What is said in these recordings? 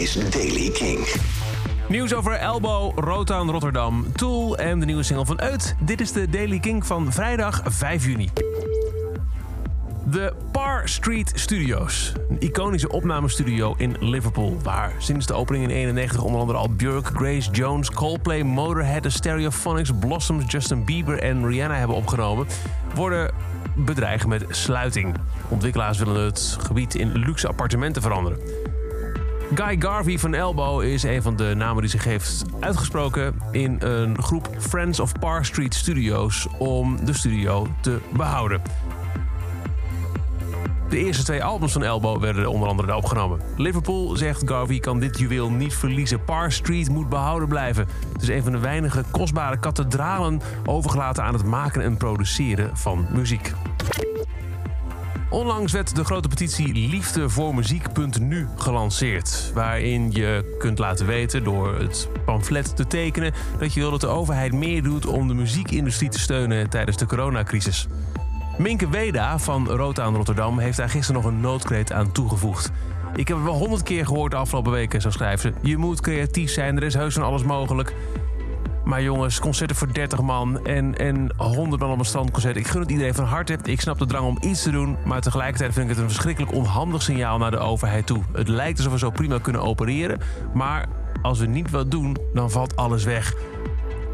is Daily King. Nieuws over Elbow, Rotown Rotterdam, Tool en de nieuwe single van Uit. Dit is de Daily King van vrijdag 5 juni. De Par Street Studios. Een iconische opnamestudio in Liverpool. Waar sinds de opening in 91 onder andere al Björk, Grace Jones, Coldplay, Motorhead, Stereophonics, Blossoms, Justin Bieber en Rihanna hebben opgenomen. Worden bedreigd met sluiting. Ontwikkelaars willen het gebied in luxe appartementen veranderen. Guy Garvey van Elbow is een van de namen die zich heeft uitgesproken in een groep Friends of Par Street Studios om de studio te behouden. De eerste twee albums van Elbow werden onder andere opgenomen. Liverpool, zegt Garvey, kan dit juweel niet verliezen. Par Street moet behouden blijven. Het is een van de weinige kostbare kathedralen overgelaten aan het maken en produceren van muziek. Onlangs werd de grote petitie Liefde voor Muziek.nu gelanceerd. Waarin je kunt laten weten door het pamflet te tekenen dat je wil dat de overheid meer doet om de muziekindustrie te steunen tijdens de coronacrisis. Minke Weda van Rotaan Rotterdam heeft daar gisteren nog een noodkreet aan toegevoegd. Ik heb het wel honderd keer gehoord de afgelopen weken, zo schrijft ze. Je moet creatief zijn, er is heus van alles mogelijk. Maar jongens, concerten voor 30 man en, en 100 man op een strandconcert. Ik gun het iedereen van harte. Ik snap de drang om iets te doen. Maar tegelijkertijd vind ik het een verschrikkelijk onhandig signaal naar de overheid toe. Het lijkt alsof we zo prima kunnen opereren. Maar als we niet wat doen, dan valt alles weg.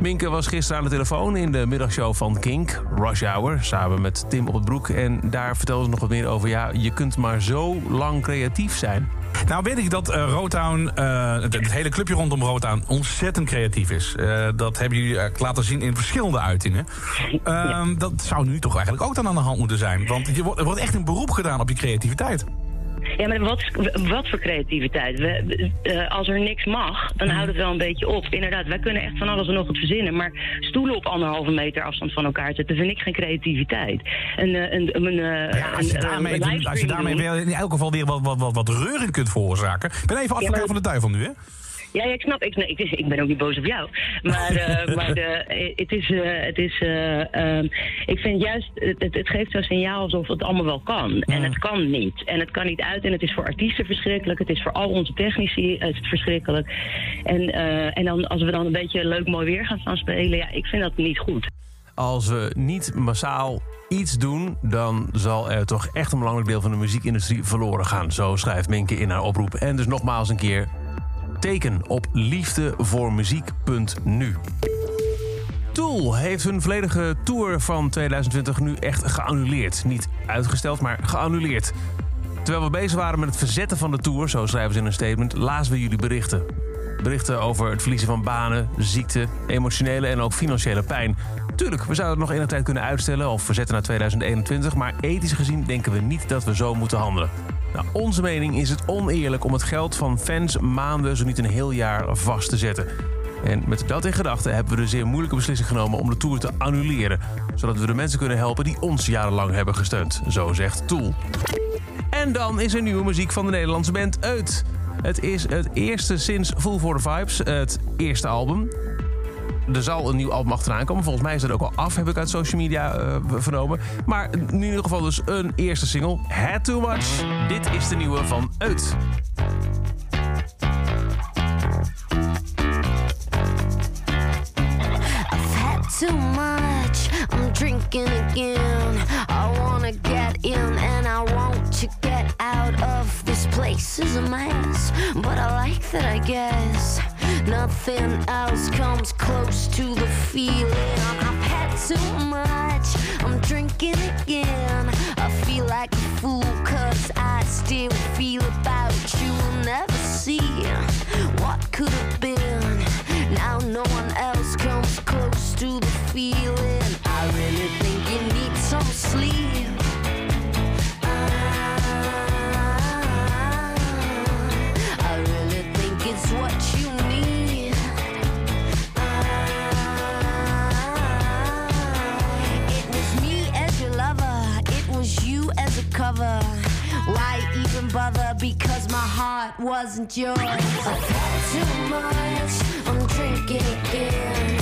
Minke was gisteren aan de telefoon in de middagshow van Kink, Rush Hour, samen met Tim op het broek. En daar vertelde ze nog wat meer over. Ja, je kunt maar zo lang creatief zijn. Nou weet ik dat uh, Rotown, uh, het, het, hele clubje rondom Rotown, ontzettend creatief is. Uh, dat hebben jullie laten zien in verschillende uitingen. Ehm, dat zou nu toch eigenlijk ook dan aan de hand moeten zijn. Want je wordt, er wordt echt een beroep gedaan op je creativiteit. Ja, maar wat, wat voor creativiteit? We, uh, als er niks mag, dan houdt het wel een beetje op. Inderdaad, wij kunnen echt van alles en nog wat verzinnen. Maar stoelen op anderhalve meter afstand van elkaar zetten, vind ik geen creativiteit. En, uh, een, een, uh, ja, als, je daarmee, een, als je daarmee in elk geval weer wat, wat, wat, wat reuring kunt veroorzaken. Ik ben even advocaat ja, van de duivel nu, hè? Ja, ja, ik snap. Ik, ik, ik, ben ook niet boos op jou. Maar, uh, maar de, het is. Uh, het is uh, um, ik vind juist. Het, het geeft zo'n signaal alsof het allemaal wel kan. En het kan niet. En het kan niet uit. En het is voor artiesten verschrikkelijk. Het is voor al onze technici het verschrikkelijk. En, en dan, als we dan een beetje leuk mooi weer gaan staan spelen. Ja, ik vind dat niet goed. Als we niet massaal iets doen, dan zal er toch echt een belangrijk deel van de muziekindustrie verloren gaan. Zo schrijft Minke in haar oproep. En dus nogmaals een keer teken op liefdevoormuziek.nu. Tool heeft hun volledige tour van 2020 nu echt geannuleerd. Niet uitgesteld, maar geannuleerd. Terwijl we bezig waren met het verzetten van de tour, zo schrijven ze in een statement, lazen we jullie berichten. Berichten over het verliezen van banen, ziekte, emotionele en ook financiële pijn. Tuurlijk, we zouden het nog enige tijd kunnen uitstellen of verzetten naar 2021, maar ethisch gezien denken we niet dat we zo moeten handelen. Nou, onze mening is het oneerlijk om het geld van fans maanden, zo niet een heel jaar vast te zetten. En met dat in gedachten hebben we de zeer moeilijke beslissing genomen om de tour te annuleren. Zodat we de mensen kunnen helpen die ons jarenlang hebben gesteund. Zo zegt Tool. En dan is er nieuwe muziek van de Nederlandse band Uit. Het is het eerste sinds Full for the Vibes, het eerste album er zal een nieuw album achteraan komen. Volgens mij is dat ook al af, heb ik uit social media uh, vernomen. Maar in ieder geval dus een eerste single. Had Too Much. Dit is de nieuwe van Uit. too much. I'm drinking again. I wanna get in and I want to get out place is a mess. But I like that, I guess. Nothing else comes close to the feeling. I've had too much. I'm drinking again. I feel like a fool, cause I still feel about you. Will Never see what could have been. Now no one else comes close to the feeling. I really think you need some sleep. Cover. Why even bother? Because my heart wasn't yours. I've had too much. I'm drinking again.